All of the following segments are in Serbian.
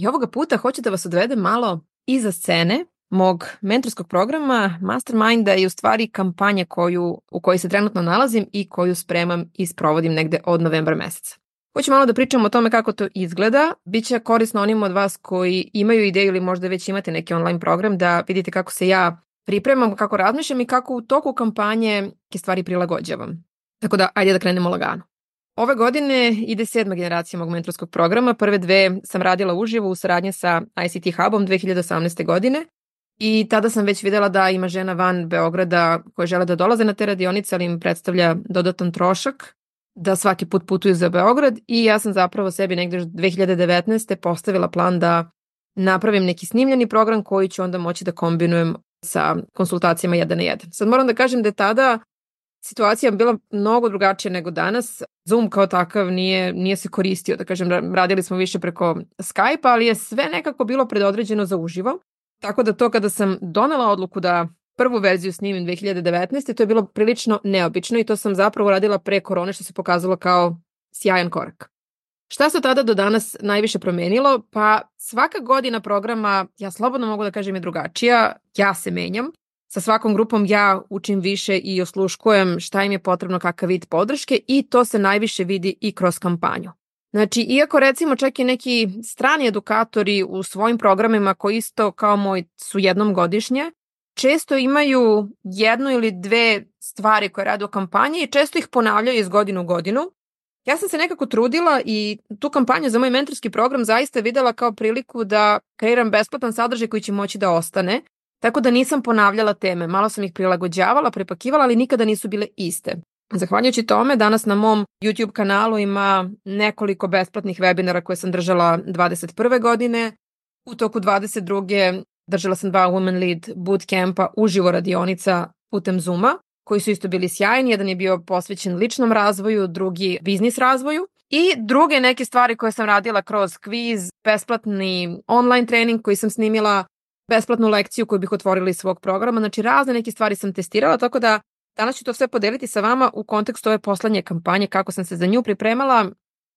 I ovoga puta hoću da vas odvedem malo iza scene mog mentorskog programa Masterminda i u stvari kampanje koju, u kojoj se trenutno nalazim i koju spremam i sprovodim negde od novembra meseca. Hoću malo da pričam o tome kako to izgleda. Biće korisno onim od vas koji imaju ideju ili možda već imate neki online program da vidite kako se ja pripremam, kako razmišljam i kako u toku kampanje neke stvari prilagođavam. Tako da, ajde da krenemo lagano. Ove godine ide sedma generacija mog mentorskog programa. Prve dve sam radila uživo u saradnji sa ICT Hubom 2018. godine i tada sam već videla da ima žena van Beograda koje žele da dolaze na te radionice, ali im predstavlja dodatan trošak da svaki put putuju za Beograd i ja sam zapravo sebi negde 2019. postavila plan da napravim neki snimljeni program koji ću onda moći da kombinujem sa konsultacijama jedan na jedan. Sad moram da kažem da je tada situacija bila mnogo drugačija nego danas. Zoom kao takav nije, nije se koristio, da kažem, radili smo više preko Skype, ali je sve nekako bilo predodređeno za uživo. Tako da to kada sam donela odluku da prvu verziju snimim 2019. to je bilo prilično neobično i to sam zapravo radila pre korone što se pokazalo kao sjajan korak. Šta se tada do danas najviše promenilo? Pa svaka godina programa, ja slobodno mogu da kažem je drugačija, ja se menjam. Sa svakom grupom ja učim više i osluškujem šta im je potrebno, kakav vid podrške i to se najviše vidi i kroz kampanju. Znači, iako recimo čak i neki strani edukatori u svojim programima koji isto kao moj su jednom godišnje, često imaju jednu ili dve stvari koje rade u kampanji i često ih ponavljaju iz godinu u godinu. Ja sam se nekako trudila i tu kampanju za moj mentorski program zaista videla kao priliku da kreiram besplatan sadržaj koji će moći da ostane, tako da nisam ponavljala teme, malo sam ih prilagođavala, prepakivala, ali nikada nisu bile iste. Zahvaljujući tome, danas na mom YouTube kanalu ima nekoliko besplatnih webinara koje sam držala 21. godine. U toku 22. držala sam dva Women Lead bootcampa uživo radionica putem Zuma, koji su isto bili sjajni. Jedan je bio posvećen ličnom razvoju, drugi biznis razvoju. I druge neke stvari koje sam radila kroz kviz, besplatni online trening koji sam snimila, besplatnu lekciju koju bih otvorila iz svog programa. Znači razne neke stvari sam testirala, tako da Danas ću to sve podeliti sa vama u kontekstu ove poslednje kampanje, kako sam se za nju pripremala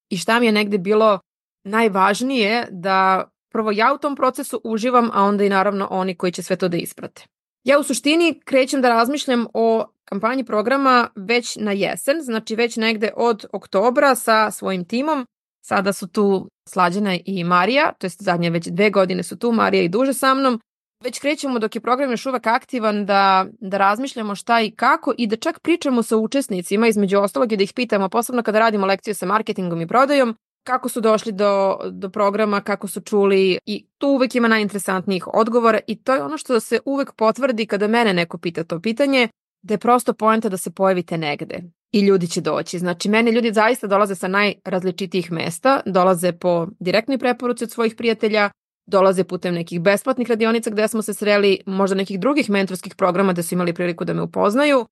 i šta mi je negde bilo najvažnije da prvo ja u tom procesu uživam, a onda i naravno oni koji će sve to da isprate. Ja u suštini krećem da razmišljam o kampanji programa već na jesen, znači već negde od oktobra sa svojim timom. Sada su tu Slađana i Marija, to jest zadnje već dve godine su tu, Marija i duže sa mnom. Već krećemo dok je program još uvek aktivan da, da razmišljamo šta i kako i da čak pričamo sa učesnicima između ostalog i da ih pitamo, posebno kada radimo lekcije sa marketingom i prodajom, kako su došli do, do programa, kako su čuli i tu uvek ima najinteresantnijih odgovora i to je ono što se uvek potvrdi kada mene neko pita to pitanje, da je prosto poenta da se pojavite negde i ljudi će doći. Znači, mene ljudi zaista dolaze sa najrazličitijih mesta, dolaze po direktnoj preporuci od svojih prijatelja, dolaze putem nekih besplatnih radionica gde smo se sreli, možda nekih drugih mentorskih programa gde su imali priliku da me upoznaju.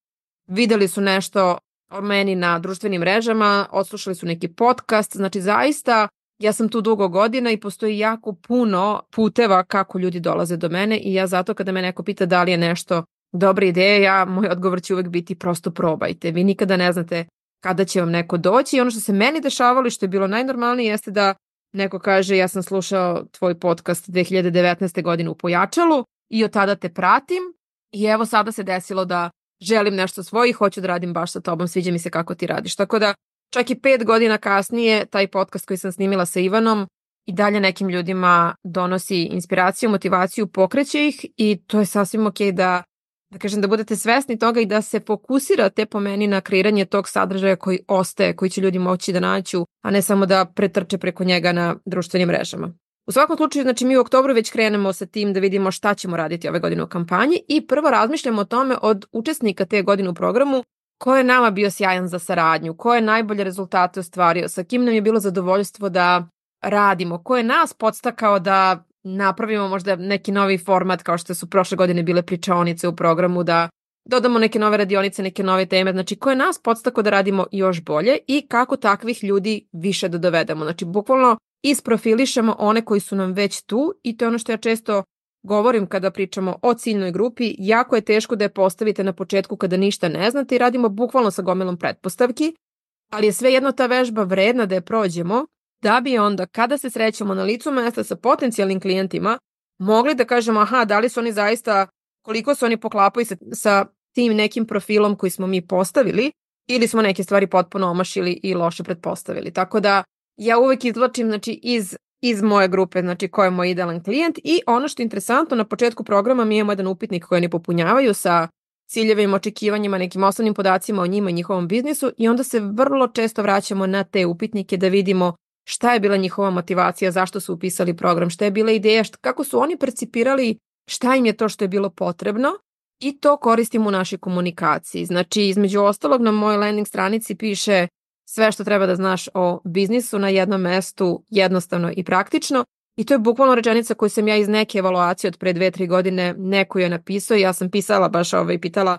Videli su nešto o meni na društvenim mrežama, odslušali su neki podcast, znači zaista ja sam tu dugo godina i postoji jako puno puteva kako ljudi dolaze do mene i ja zato kada me neko pita da li je nešto dobra ideja, ja, moj odgovor će uvek biti prosto probajte. Vi nikada ne znate kada će vam neko doći i ono što se meni dešavalo i što je bilo najnormalnije jeste da Neko kaže ja sam slušao tvoj podcast 2019. godine u Pojačalu i od tada te pratim i evo sada se desilo da želim nešto svoje i hoću da radim baš sa tobom, sviđa mi se kako ti radiš. Tako da čak i pet godina kasnije taj podcast koji sam snimila sa Ivanom i dalje nekim ljudima donosi inspiraciju, motivaciju, pokreće ih i to je sasvim ok da da kažem da budete svesni toga i da se fokusirate po meni na kreiranje tog sadržaja koji ostaje, koji će ljudi moći da naću, a ne samo da pretrče preko njega na društvenim mrežama. U svakom slučaju, znači mi u oktobru već krenemo sa tim da vidimo šta ćemo raditi ove godine u kampanji i prvo razmišljamo o tome od učesnika te godine u programu ko je nama bio sjajan za saradnju, ko je najbolje rezultate ostvario, sa kim nam je bilo zadovoljstvo da radimo, ko je nas podstakao da napravimo možda neki novi format kao što su prošle godine bile pričaonice u programu, da dodamo neke nove radionice, neke nove teme, znači koje nas podstako da radimo još bolje i kako takvih ljudi više da dovedemo. Znači, bukvalno isprofilišemo one koji su nam već tu i to je ono što ja često govorim kada pričamo o ciljnoj grupi, jako je teško da je postavite na početku kada ništa ne znate i radimo bukvalno sa gomilom pretpostavki, ali je svejedno ta vežba vredna da je prođemo, da bi onda kada se srećemo na licu mesta sa potencijalnim klijentima, mogli da kažemo aha, da li su oni zaista, koliko su oni poklapaju sa, sa tim nekim profilom koji smo mi postavili ili smo neke stvari potpuno omašili i loše pretpostavili. Tako da ja uvek izvlačim znači, iz, iz moje grupe, znači ko je moj idealan klijent i ono što je interesantno, na početku programa mi imamo jedan upitnik koji oni popunjavaju sa ciljevima, očekivanjima, nekim osnovnim podacima o njima i njihovom biznisu i onda se vrlo često vraćamo na te upitnike da vidimo šta je bila njihova motivacija, zašto su upisali program, šta je bila ideja, šta, kako su oni percipirali šta im je to što je bilo potrebno i to koristimo u našoj komunikaciji. Znači, između ostalog na mojoj landing stranici piše sve što treba da znaš o biznisu na jednom mestu jednostavno i praktično i to je bukvalno rečenica koju sam ja iz neke evaluacije od pre dve, tri godine neko je napisao i ja sam pisala baš ovaj, pitala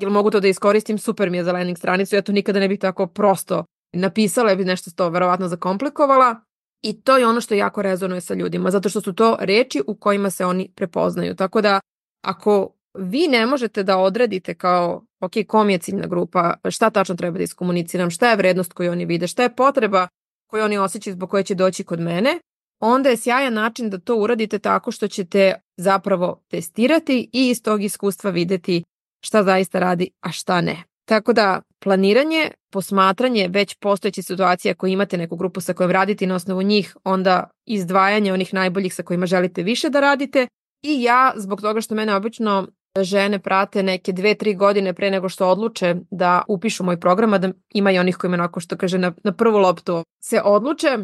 jel mogu to da iskoristim, super mi je za landing stranicu, ja to nikada ne bih tako prosto napisala, bih nešto to verovatno zakomplikovala i to je ono što jako rezonuje sa ljudima, zato što su to reči u kojima se oni prepoznaju. Tako da ako vi ne možete da odredite kao, ok, kom je ciljna grupa, šta tačno treba da iskomuniciram, šta je vrednost koju oni vide, šta je potreba koju oni osjećaju zbog koje će doći kod mene, onda je sjajan način da to uradite tako što ćete zapravo testirati i iz tog iskustva videti šta zaista radi, a šta ne. Tako da planiranje, posmatranje već postojeće situacije ako imate neku grupu sa kojom radite i na osnovu njih, onda izdvajanje onih najboljih sa kojima želite više da radite i ja zbog toga što mene obično žene prate neke dve, tri godine pre nego što odluče da upišu moj program, a da ima i onih koji me onako što kaže na, na prvu loptu se odluče,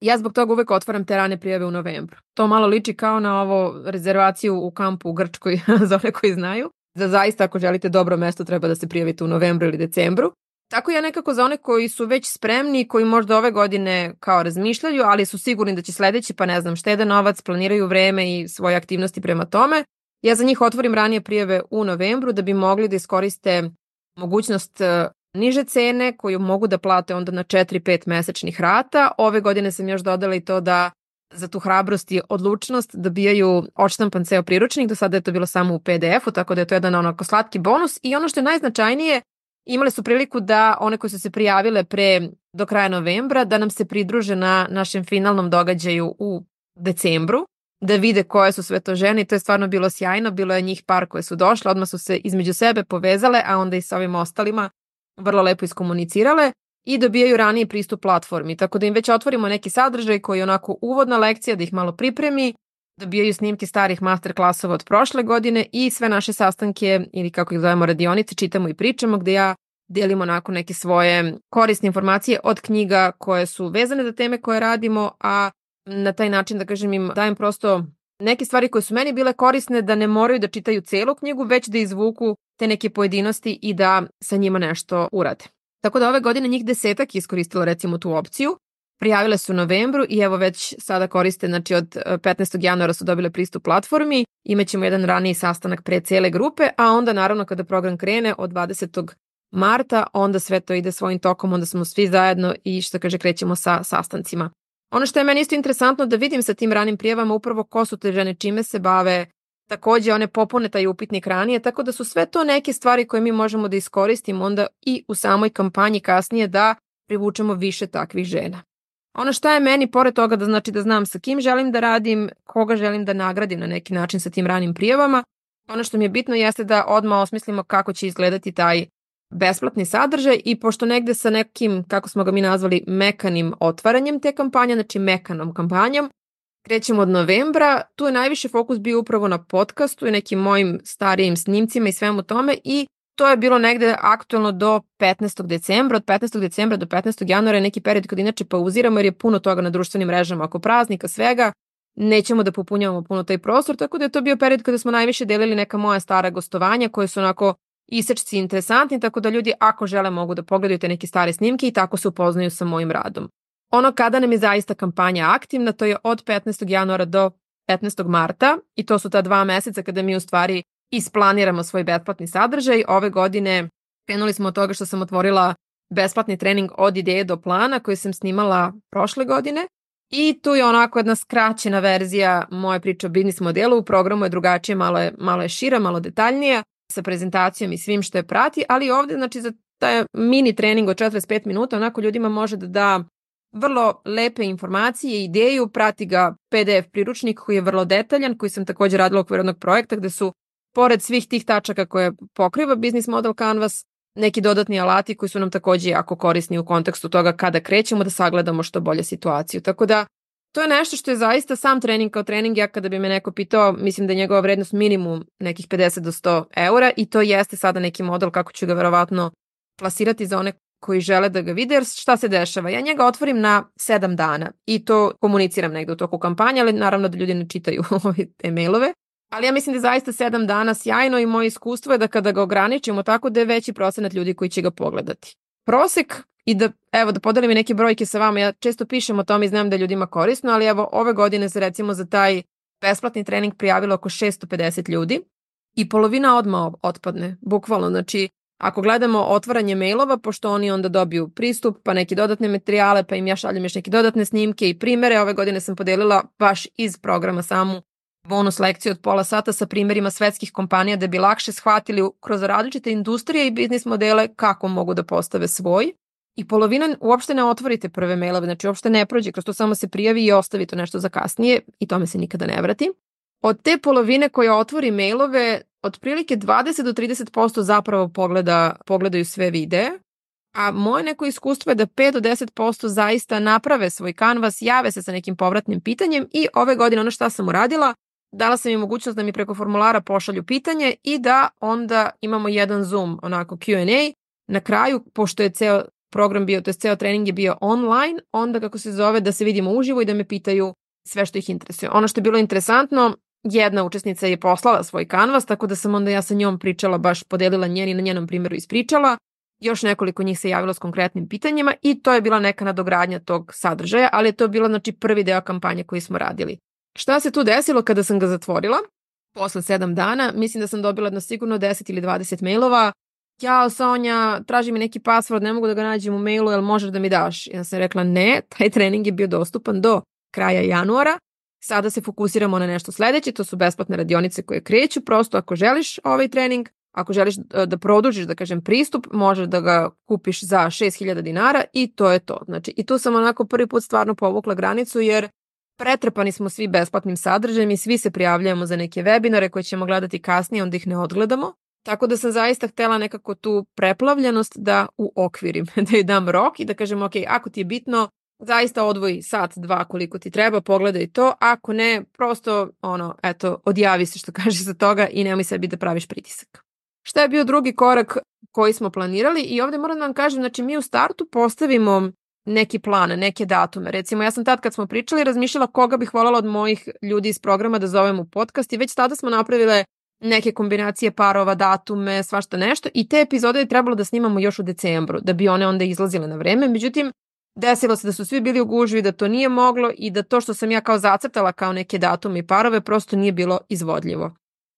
ja zbog toga uvek otvaram te rane prijave u novembru. To malo liči kao na ovo rezervaciju u kampu u Grčkoj za one koji znaju. Da zaista ako želite dobro mesto treba da se prijavite u novembru ili decembru. Tako ja nekako za one koji su već spremni, koji možda ove godine kao razmišljaju, ali su sigurni da će sledeći, pa ne znam, štede novac, planiraju vreme i svoje aktivnosti prema tome, ja za njih otvorim ranije prijeve u novembru da bi mogli da iskoriste mogućnost e, niže cene koju mogu da plate onda na 4-5 mesečnih rata. Ove godine sam još dodala i to da za tu hrabrost i odlučnost dobijaju odštampan ceo priručnik, do sada je to bilo samo u PDF-u, tako da je to jedan onako slatki bonus. I ono što je najznačajnije, imale su priliku da one koje su se prijavile pre do kraja novembra da nam se pridruže na našem finalnom događaju u decembru da vide koje su sve to žene. I to je stvarno bilo sjajno, bilo je njih par koje su došle, odmah su se između sebe povezale, a onda i sa ovim ostalima vrlo lepo iskomunicirale i dobijaju raniji pristup platformi, tako da im već otvorimo neki sadržaj koji je onako uvodna lekcija, da ih malo pripremi, dobijaju snimke starih master klasova od prošle godine i sve naše sastanke ili kako ih zovemo radionice čitamo i pričamo gde ja delimo onako neke svoje korisne informacije od knjiga koje su vezane za teme koje radimo, a na taj način da kažem im dajem prosto neke stvari koje su meni bile korisne da ne moraju da čitaju celu knjigu, već da izvuku te neke pojedinosti i da sa njima nešto urade. Tako da ove godine njih desetak iskoristila recimo tu opciju. Prijavile su u novembru i evo već sada koriste, znači od 15. E, januara su dobile pristup platformi, imaćemo jedan raniji sastanak pre cele grupe, a onda naravno kada program krene od 20. marta, onda sve to ide svojim tokom, onda smo svi zajedno i što kaže krećemo sa sastancima. Ono što je meni isto interesantno da vidim sa tim ranim prijavama upravo ko su te žene, čime se bave, takođe one popune taj upitnik ranije, tako da su sve to neke stvari koje mi možemo da iskoristimo onda i u samoj kampanji kasnije da privučemo više takvih žena. Ono što je meni, pored toga da znači da znam sa kim želim da radim, koga želim da nagradim na neki način sa tim ranim prijavama, ono što mi je bitno jeste da odmah osmislimo kako će izgledati taj besplatni sadržaj i pošto negde sa nekim, kako smo ga mi nazvali, mekanim otvaranjem te kampanje, znači mekanom kampanjom, krećemo od novembra, tu je najviše fokus bio upravo na podcastu i nekim mojim starijim snimcima i svemu tome i to je bilo negde aktualno do 15. decembra, od 15. decembra do 15. januara je neki period kad inače pauziramo jer je puno toga na društvenim mrežama oko praznika, svega, nećemo da popunjavamo puno taj prostor, tako da je to bio period kada smo najviše delili neka moja stara gostovanja koje su onako isečci interesantni, tako da ljudi ako žele mogu da pogledaju te neke stare snimke i tako se upoznaju sa mojim radom. Ono kada nam je zaista kampanja aktivna, to je od 15. januara do 15. marta i to su ta dva meseca kada mi u stvari isplaniramo svoj besplatni sadržaj. Ove godine krenuli smo od toga što sam otvorila besplatni trening od ideje do plana koji sam snimala prošle godine i tu je onako jedna skraćena verzija moje priče o biznis modelu. U programu je drugačije, malo je, malo je šira, malo detaljnija sa prezentacijom i svim što je prati, ali ovde znači za taj mini trening od 45 minuta onako ljudima može da da vrlo lepe informacije i ideju, prati ga PDF priručnik koji je vrlo detaljan, koji sam takođe radila u okviru jednog projekta gde su pored svih tih tačaka koje pokriva Business Model Canvas, neki dodatni alati koji su nam takođe jako korisni u kontekstu toga kada krećemo da sagledamo što bolje situaciju. Tako da to je nešto što je zaista sam trening kao trening. Ja kada bi me neko pitao, mislim da je njegova vrednost minimum nekih 50 do 100 eura i to jeste sada neki model kako ću ga verovatno plasirati za one koji žele da ga vide, jer šta se dešava? Ja njega otvorim na 7 dana i to komuniciram negde u toku kampanje, ali naravno da ljudi ne čitaju ove e-mailove. Ali ja mislim da je zaista 7 dana sjajno i moje iskustvo je da kada ga ograničimo tako da je veći procenat ljudi koji će ga pogledati. Prosek i da, evo, da podelim i neke brojke sa vama, ja često pišem o tome i znam da je ljudima korisno, ali evo, ove godine se recimo za taj besplatni trening prijavilo oko 650 ljudi i polovina odma otpadne, bukvalno, znači Ako gledamo otvaranje mailova, pošto oni onda dobiju pristup, pa neke dodatne materijale, pa im ja šaljem još neke dodatne snimke i primere, ove godine sam podelila baš iz programa samu bonus lekciju od pola sata sa primerima svetskih kompanija da bi lakše shvatili kroz različite industrije i biznis modele kako mogu da postave svoj. I polovina uopšte ne otvorite prve mailove, znači uopšte ne prođe, kroz to samo se prijavi i ostavi to nešto za kasnije i tome se nikada ne vrati. Od te polovine koja otvori mailove, otprilike 20 do 30% zapravo pogleda, pogledaju sve videe, a moje neko iskustvo je da 5 do 10% zaista naprave svoj kanvas, jave se sa nekim povratnim pitanjem i ove godine ono šta sam uradila, dala sam im mogućnost da mi preko formulara pošalju pitanje i da onda imamo jedan Zoom, onako Q&A. Na kraju, pošto je ceo program bio, to je ceo trening je bio online, onda kako se zove da se vidimo uživo i da me pitaju sve što ih interesuje. Ono što je bilo interesantno, jedna učesnica je poslala svoj kanvas, tako da sam onda ja sa njom pričala, baš podelila njen i na njenom primjeru ispričala. Još nekoliko njih se javilo s konkretnim pitanjima i to je bila neka nadogradnja tog sadržaja, ali je to bila znači prvi deo kampanje koji smo radili. Šta se tu desilo kada sam ga zatvorila? Posle sedam dana, mislim da sam dobila na sigurno 10 ili 20 mailova. Ja, Sonja, traži mi neki password, ne mogu da ga nađem u mailu, jel možeš da mi daš? Ja sam rekla ne, taj trening je bio dostupan do kraja januara Sada se fokusiramo na nešto sledeće, to su besplatne radionice koje kreću, prosto ako želiš ovaj trening, ako želiš e, da produžiš, da kažem, pristup, možeš da ga kupiš za 6000 dinara i to je to. Znači, i tu sam onako prvi put stvarno povukla granicu jer pretrpani smo svi besplatnim sadržajem i svi se prijavljujemo za neke webinare koje ćemo gledati kasnije, onda ih ne odgledamo. Tako da sam zaista htela nekako tu preplavljenost da uokvirim, da joj dam rok i da kažem, ok, ako ti je bitno, zaista odvoji sat, dva koliko ti treba, pogledaj to, ako ne, prosto, ono, eto, odjavi se što kaže za toga i nemoj sebi da praviš pritisak. Šta je bio drugi korak koji smo planirali i ovde moram da vam kažem, znači mi u startu postavimo neki plan, neke datume. Recimo, ja sam tad kad smo pričali razmišljala koga bih voljela od mojih ljudi iz programa da zovem u podcast i već tada smo napravile neke kombinacije parova, datume, svašta nešto i te epizode je trebalo da snimamo još u decembru, da bi one onda izlazile na vreme. Međutim, desilo se da su svi bili u gužvi, da to nije moglo i da to što sam ja kao zacrtala kao neke datume i parove prosto nije bilo izvodljivo.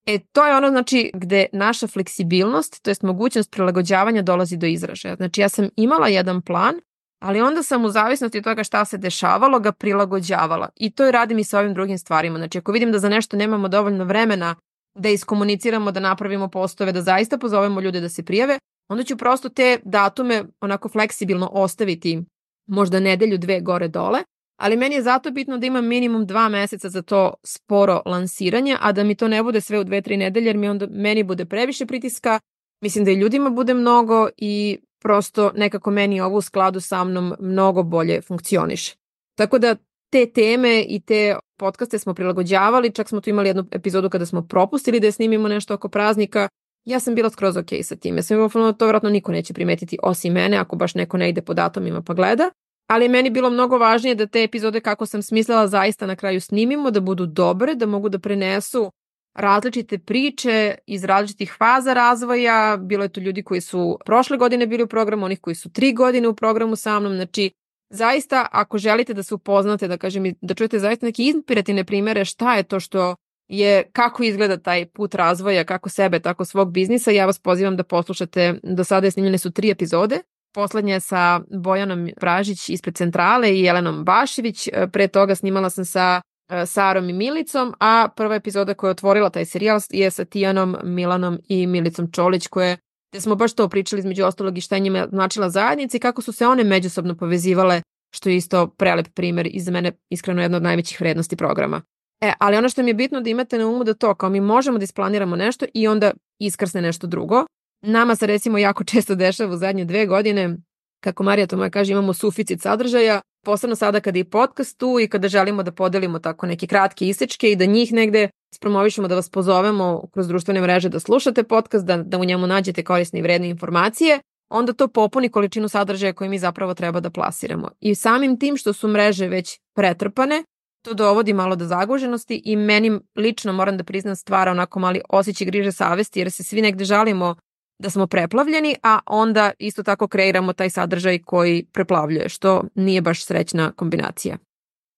E, to je ono znači gde naša fleksibilnost, to jest mogućnost prilagođavanja dolazi do izražaja. Znači ja sam imala jedan plan, ali onda sam u zavisnosti od toga šta se dešavalo ga prilagođavala. I to i radim i sa ovim drugim stvarima. Znači ako vidim da za nešto nemamo dovoljno vremena da iskomuniciramo, da napravimo postove, da zaista pozovemo ljude da se prijave, onda ću prosto te datume onako fleksibilno ostaviti možda nedelju, dve gore dole, ali meni je zato bitno da imam minimum dva meseca za to sporo lansiranje, a da mi to ne bude sve u dve, tri nedelje, jer mi onda meni bude previše pritiska, mislim da i ljudima bude mnogo i prosto nekako meni ovo u skladu sa mnom mnogo bolje funkcioniše. Tako da te teme i te podcaste smo prilagođavali, čak smo tu imali jednu epizodu kada smo propustili da snimimo nešto oko praznika, ja sam bila skroz ok sa tim. Ja sam imala to vratno niko neće primetiti osim mene, ako baš neko ne ide po datumima pa gleda. Ali meni bilo mnogo važnije da te epizode kako sam smislila zaista na kraju snimimo, da budu dobre, da mogu da prenesu različite priče iz različitih faza razvoja. Bilo je tu ljudi koji su prošle godine bili u programu, onih koji su tri godine u programu sa mnom. Znači, zaista ako želite da se upoznate, da kažem, da čujete zaista neke inspirativne primere šta je to što je kako izgleda taj put razvoja, kako sebe, tako svog biznisa, ja vas pozivam da poslušate, do sada je snimljene su tri epizode, Poslednja je sa Bojanom Pražić ispred centrale i Jelenom Bašević. Pre toga snimala sam sa e, Sarom i Milicom, a prva epizoda koja je otvorila taj serijal je sa Tijanom, Milanom i Milicom Čolić, koje gde smo baš to pričali između ostalog i šta je njima značila zajednica i kako su se one međusobno povezivale, što je isto prelep primer i za mene iskreno jedna od najvećih vrednosti programa. E, ali ono što mi je bitno da imate na umu da to, kao mi možemo da isplaniramo nešto i onda iskrsne nešto drugo. Nama se recimo jako često dešava u zadnje dve godine, kako Marija to moja kaže, imamo suficit sadržaja, posebno sada kada je podcast tu i kada želimo da podelimo tako neke kratke isečke i da njih negde spromovišemo da vas pozovemo kroz društvene mreže da slušate podcast, da, da u njemu nađete korisne i vredne informacije, onda to popuni količinu sadržaja koje mi zapravo treba da plasiramo. I samim tim što su mreže već pretrpane, to dovodi malo do zaguženosti i meni lično moram da priznam stvara onako mali osjećaj griže savesti jer se svi negde žalimo da smo preplavljeni, a onda isto tako kreiramo taj sadržaj koji preplavljuje, što nije baš srećna kombinacija.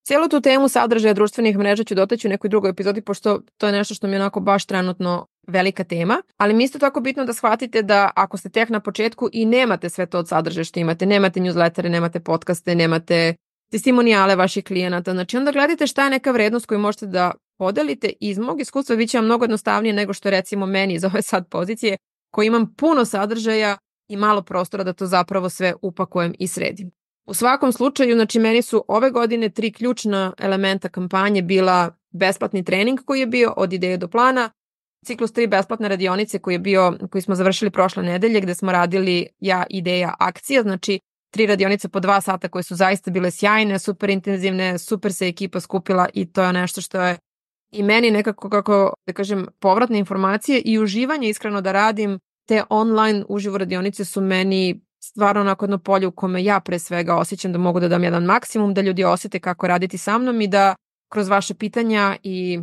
Cijelu tu temu sadržaja društvenih mreža ću dotaći u nekoj drugoj epizodi, pošto to je nešto što mi je onako baš trenutno velika tema, ali mi isto tako bitno da shvatite da ako ste tek na početku i nemate sve to od sadržaja što imate, nemate newslettere, nemate podcaste, nemate testimonijale vaših klijenata, znači onda gledajte šta je neka vrednost koju možete da podelite. I iz mog iskustva bit će vam mnogo jednostavnije nego što recimo meni iz ove sad pozicije koji imam puno sadržaja i malo prostora da to zapravo sve upakujem i sredim. U svakom slučaju, znači meni su ove godine tri ključna elementa kampanje bila besplatni trening koji je bio od ideje do plana, ciklus tri besplatne radionice koji je bio, koji smo završili prošle nedelje gde smo radili ja, ideja, akcija, znači tri radionice po dva sata koje su zaista bile sjajne, super intenzivne, super se ekipa skupila i to je nešto što je i meni nekako kako da kažem povratne informacije i uživanje iskreno da radim te online uživo radionice su meni stvarno onako jedno polje u kome ja pre svega osjećam da mogu da dam jedan maksimum, da ljudi osete kako raditi sa mnom i da kroz vaše pitanja i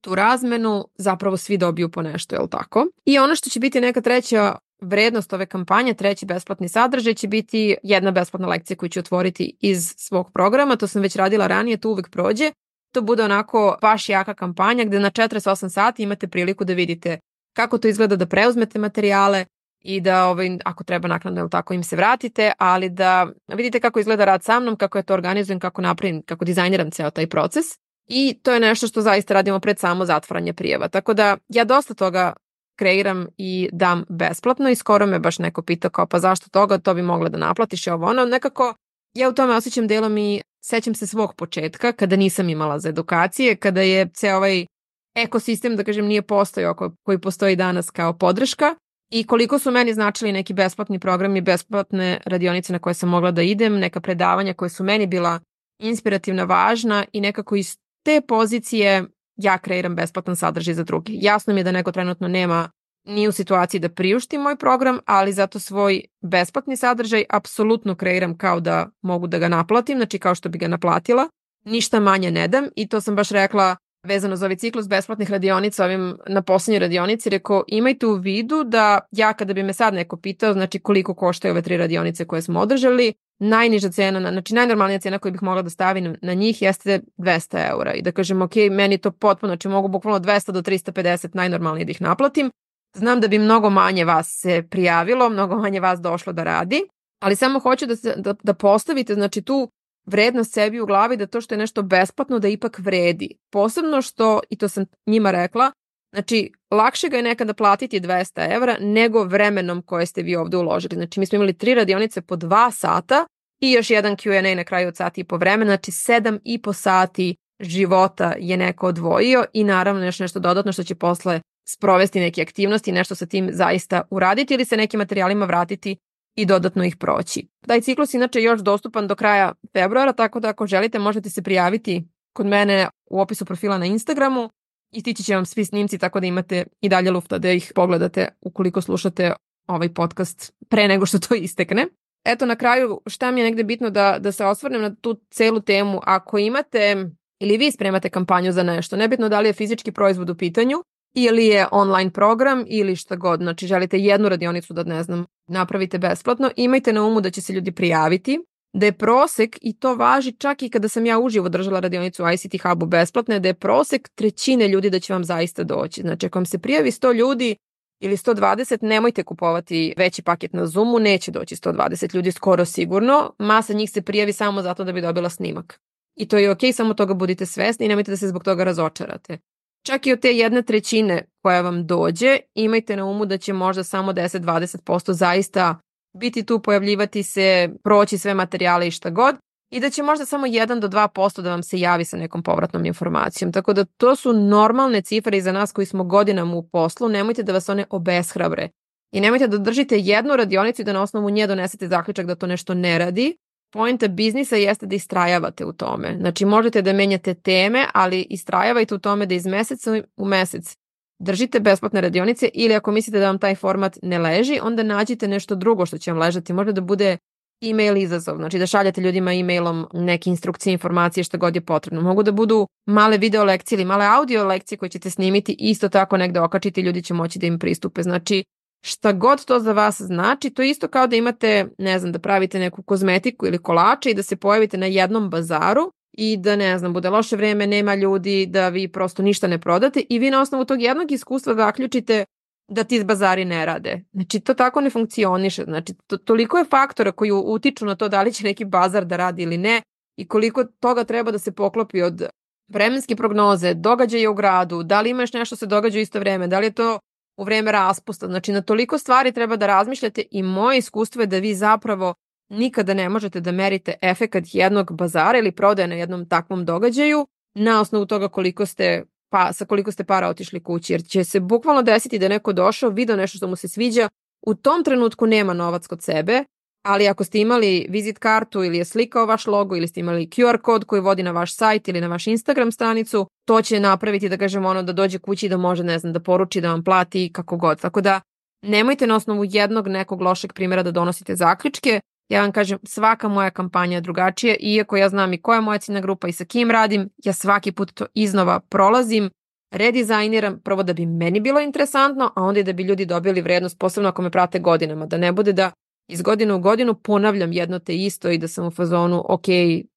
tu razmenu zapravo svi dobiju po nešto, je li tako? I ono što će biti neka treća vrednost ove kampanje, treći besplatni sadržaj će biti jedna besplatna lekcija koju ću otvoriti iz svog programa, to sam već radila ranije, to uvek prođe. To bude onako baš jaka kampanja gde na 48 sati imate priliku da vidite kako to izgleda da preuzmete materijale i da ovaj, ako treba naknadno tako im se vratite, ali da vidite kako izgleda rad sa mnom, kako je to organizujem, kako napravim, kako dizajniram ceo taj proces. I to je nešto što zaista radimo pred samo zatvaranje prijeva. Tako da ja dosta toga kreiram i dam besplatno i skoro me baš neko pita kao pa zašto toga, to bi mogla da naplatiš i ovo ono. Nekako ja u tome osjećam delom i sećam se svog početka kada nisam imala za edukacije, kada je ceo ovaj ekosistem, da kažem, nije postojao koji postoji danas kao podrška i koliko su meni značili neki besplatni programi, besplatne radionice na koje sam mogla da idem, neka predavanja koje su meni bila inspirativna, važna i nekako iz te pozicije ja kreiram besplatan sadržaj za drugi. Jasno mi je da neko trenutno nema ni u situaciji da priušti moj program, ali zato svoj besplatni sadržaj apsolutno kreiram kao da mogu da ga naplatim, znači kao što bi ga naplatila. Ništa manje ne dam i to sam baš rekla vezano za ovaj ciklus besplatnih radionica ovim na poslednjoj radionici, rekao imajte u vidu da ja kada bi me sad neko pitao, znači koliko koštaju ove tri radionice koje smo održali, najniža cena, znači najnormalnija cena koju bih mogla da stavim na njih jeste 200 eura i da kažem ok, meni to potpuno, znači mogu bukvalno 200 do 350 najnormalnije da ih naplatim. Znam da bi mnogo manje vas se prijavilo, mnogo manje vas došlo da radi, ali samo hoću da, se, da, da postavite znači tu vrednost sebi u glavi da to što je nešto besplatno da ipak vredi. Posebno što, i to sam njima rekla, znači lakše ga je nekada platiti 200 evra nego vremenom koje ste vi ovde uložili. Znači mi smo imali tri radionice po dva sata i još jedan Q&A na kraju od sati i po vremena, znači sedam i po sati života je neko odvojio i naravno još nešto dodatno što će posle sprovesti neke aktivnosti, nešto sa tim zaista uraditi ili se nekim materijalima vratiti i dodatno ih proći. Taj ciklus inače još dostupan do kraja februara, tako da ako želite možete se prijaviti kod mene u opisu profila na Instagramu i stići će vam svi snimci tako da imate i dalje lufta da ih pogledate ukoliko slušate ovaj podcast pre nego što to istekne. Eto na kraju šta mi je negde bitno da, da se osvrnem na tu celu temu. Ako imate ili vi spremate kampanju za nešto, nebitno da li je fizički proizvod u pitanju ili je online program ili šta god, znači želite jednu radionicu da ne znam napravite besplatno, imajte na umu da će se ljudi prijaviti da je prosek, i to važi čak i kada sam ja uživo držala radionicu ICT Hubu besplatne, da je prosek trećine ljudi da će vam zaista doći. Znači, ako vam se prijavi 100 ljudi ili 120, nemojte kupovati veći paket na Zoomu, neće doći 120 ljudi skoro sigurno. Masa njih se prijavi samo zato da bi dobila snimak. I to je ok, samo toga budite svesni i nemojte da se zbog toga razočarate. Čak i od te jedne trećine koja vam dođe, imajte na umu da će možda samo 10-20% zaista biti tu, pojavljivati se, proći sve materijale i šta god i da će možda samo 1 do 2% da vam se javi sa nekom povratnom informacijom. Tako da to su normalne cifre i za nas koji smo godinama u poslu, nemojte da vas one obeshrabre. I nemojte da držite jednu radionicu i da na osnovu nje donesete zaključak da to nešto ne radi. Poenta biznisa jeste da istrajavate u tome. Znači možete da menjate teme, ali istrajavajte u tome da iz meseca u mesec držite besplatne radionice ili ako mislite da vam taj format ne leži, onda nađite nešto drugo što će vam ležati. Možda da bude e-mail izazov, znači da šaljete ljudima e-mailom neke instrukcije, informacije, što god je potrebno. Mogu da budu male video lekcije ili male audio lekcije koje ćete snimiti isto tako negde okačiti ljudi će moći da im pristupe. Znači, šta god to za vas znači, to je isto kao da imate, ne znam, da pravite neku kozmetiku ili kolače i da se pojavite na jednom bazaru i da ne znam, bude loše vreme, nema ljudi, da vi prosto ništa ne prodate i vi na osnovu tog jednog iskustva zaključite da ti bazari ne rade. Znači, to tako ne funkcioniše. Znači, to, toliko je faktora koji utiču na to da li će neki bazar da radi ili ne i koliko toga treba da se poklopi od vremenske prognoze, događaja u gradu, da li imaš nešto se događa u isto vreme, da li je to u vreme raspusta. Znači, na toliko stvari treba da razmišljate i moje iskustvo je da vi zapravo nikada ne možete da merite efekat jednog bazara ili prodaje na jednom takvom događaju na osnovu toga koliko ste pa sa koliko ste para otišli kući, jer će se bukvalno desiti da neko došao, video nešto što mu se sviđa, u tom trenutku nema novac kod sebe, ali ako ste imali vizit kartu ili je slikao vaš logo ili ste imali QR kod koji vodi na vaš sajt ili na vaš Instagram stranicu, to će napraviti da kažemo ono da dođe kući i da može, ne znam, da poruči, da vam plati kako god. Tako da nemojte na osnovu jednog nekog lošeg primjera da donosite zaključke, Ja vam kažem, svaka moja kampanja je drugačija, iako ja znam i koja je moja ciljna grupa i sa kim radim, ja svaki put to iznova prolazim, redizajniram prvo da bi meni bilo interesantno, a onda i da bi ljudi dobili vrednost, posebno ako me prate godinama, da ne bude da iz godine u godinu ponavljam jedno te isto i da sam u fazonu, ok,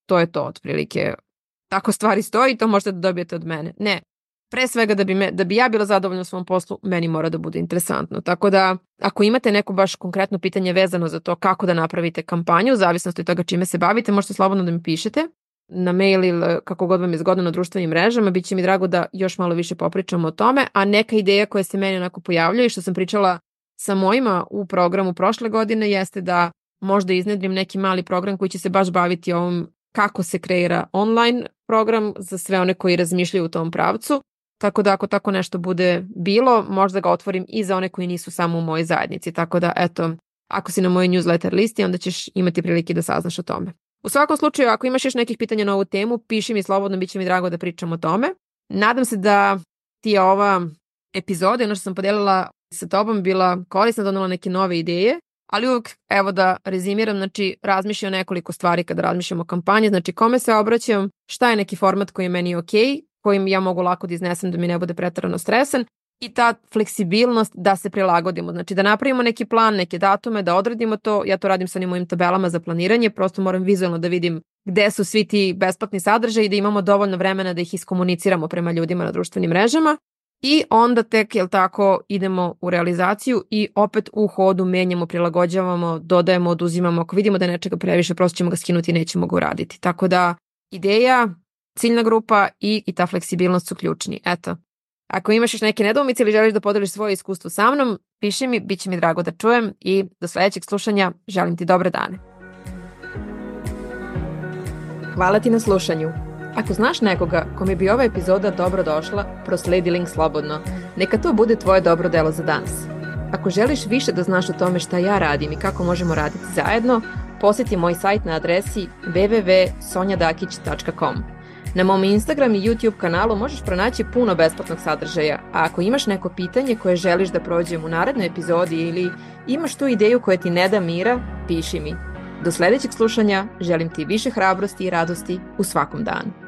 to je to otprilike. Tako stvari stoji, to možete da dobijete od mene. Ne, pre svega da bi, me, da bi ja bila zadovoljna u svom poslu, meni mora da bude interesantno. Tako da, ako imate neko baš konkretno pitanje vezano za to kako da napravite kampanju, u zavisnosti od toga čime se bavite, možete slobodno da mi pišete na mail ili kako god vam je zgodno na društvenim mrežama, bit će mi drago da još malo više popričamo o tome, a neka ideja koja se meni onako pojavlja i što sam pričala sa mojima u programu prošle godine jeste da možda iznedrim neki mali program koji će se baš baviti ovom kako se kreira online program za sve one koji razmišljaju u tom pravcu Tako da ako tako nešto bude bilo, možda ga otvorim i za one koji nisu samo u mojoj zajednici. Tako da, eto, ako si na mojoj newsletter listi, onda ćeš imati prilike da saznaš o tome. U svakom slučaju, ako imaš još nekih pitanja na ovu temu, piši mi slobodno, bit će mi drago da pričam o tome. Nadam se da ti je ova epizoda, ono što sam podelila sa tobom, bila korisna, donala neke nove ideje, ali uvek, evo da rezimiram, znači razmišljam nekoliko stvari kada razmišljam o kampanji, znači kome se obraćam, šta je neki format koji je meni ok, kojim ja mogu lako da iznesem da mi ne bude pretarano stresan i ta fleksibilnost da se prilagodimo. Znači da napravimo neki plan, neke datume, da odradimo to. Ja to radim sa onim mojim tabelama za planiranje, prosto moram vizualno da vidim gde su svi ti besplatni sadržaji da imamo dovoljno vremena da ih iskomuniciramo prema ljudima na društvenim mrežama. I onda tek, jel tako, idemo u realizaciju i opet u hodu menjamo, prilagođavamo, dodajemo, oduzimamo. Ako vidimo da je nečega previše, prosto ćemo ga skinuti i nećemo ga uraditi. Tako da, ideja, ciljna grupa i, i ta fleksibilnost su ključni. Eto, ako imaš još neke nedoumice ili želiš da podeliš svoje iskustvo sa mnom, piši mi, bit će mi drago da čujem i do sledećeg slušanja želim ti dobre dane. Hvala ti na slušanju. Ako znaš nekoga kome bi ova epizoda dobro došla, prosledi link slobodno. Neka to bude tvoje dobro delo za danas. Ako želiš više da znaš o tome šta ja radim i kako možemo raditi zajedno, poseti moj sajt na adresi www.sonjadakić.com. Na mom Instagram i YouTube kanalu možeš pronaći puno besplatnog sadržaja, a ako imaš neko pitanje koje želiš da prođem u narednoj epizodi ili imaš tu ideju koja ti ne da mira, piši mi. Do sledećeg slušanja želim ti više hrabrosti i radosti u svakom danu.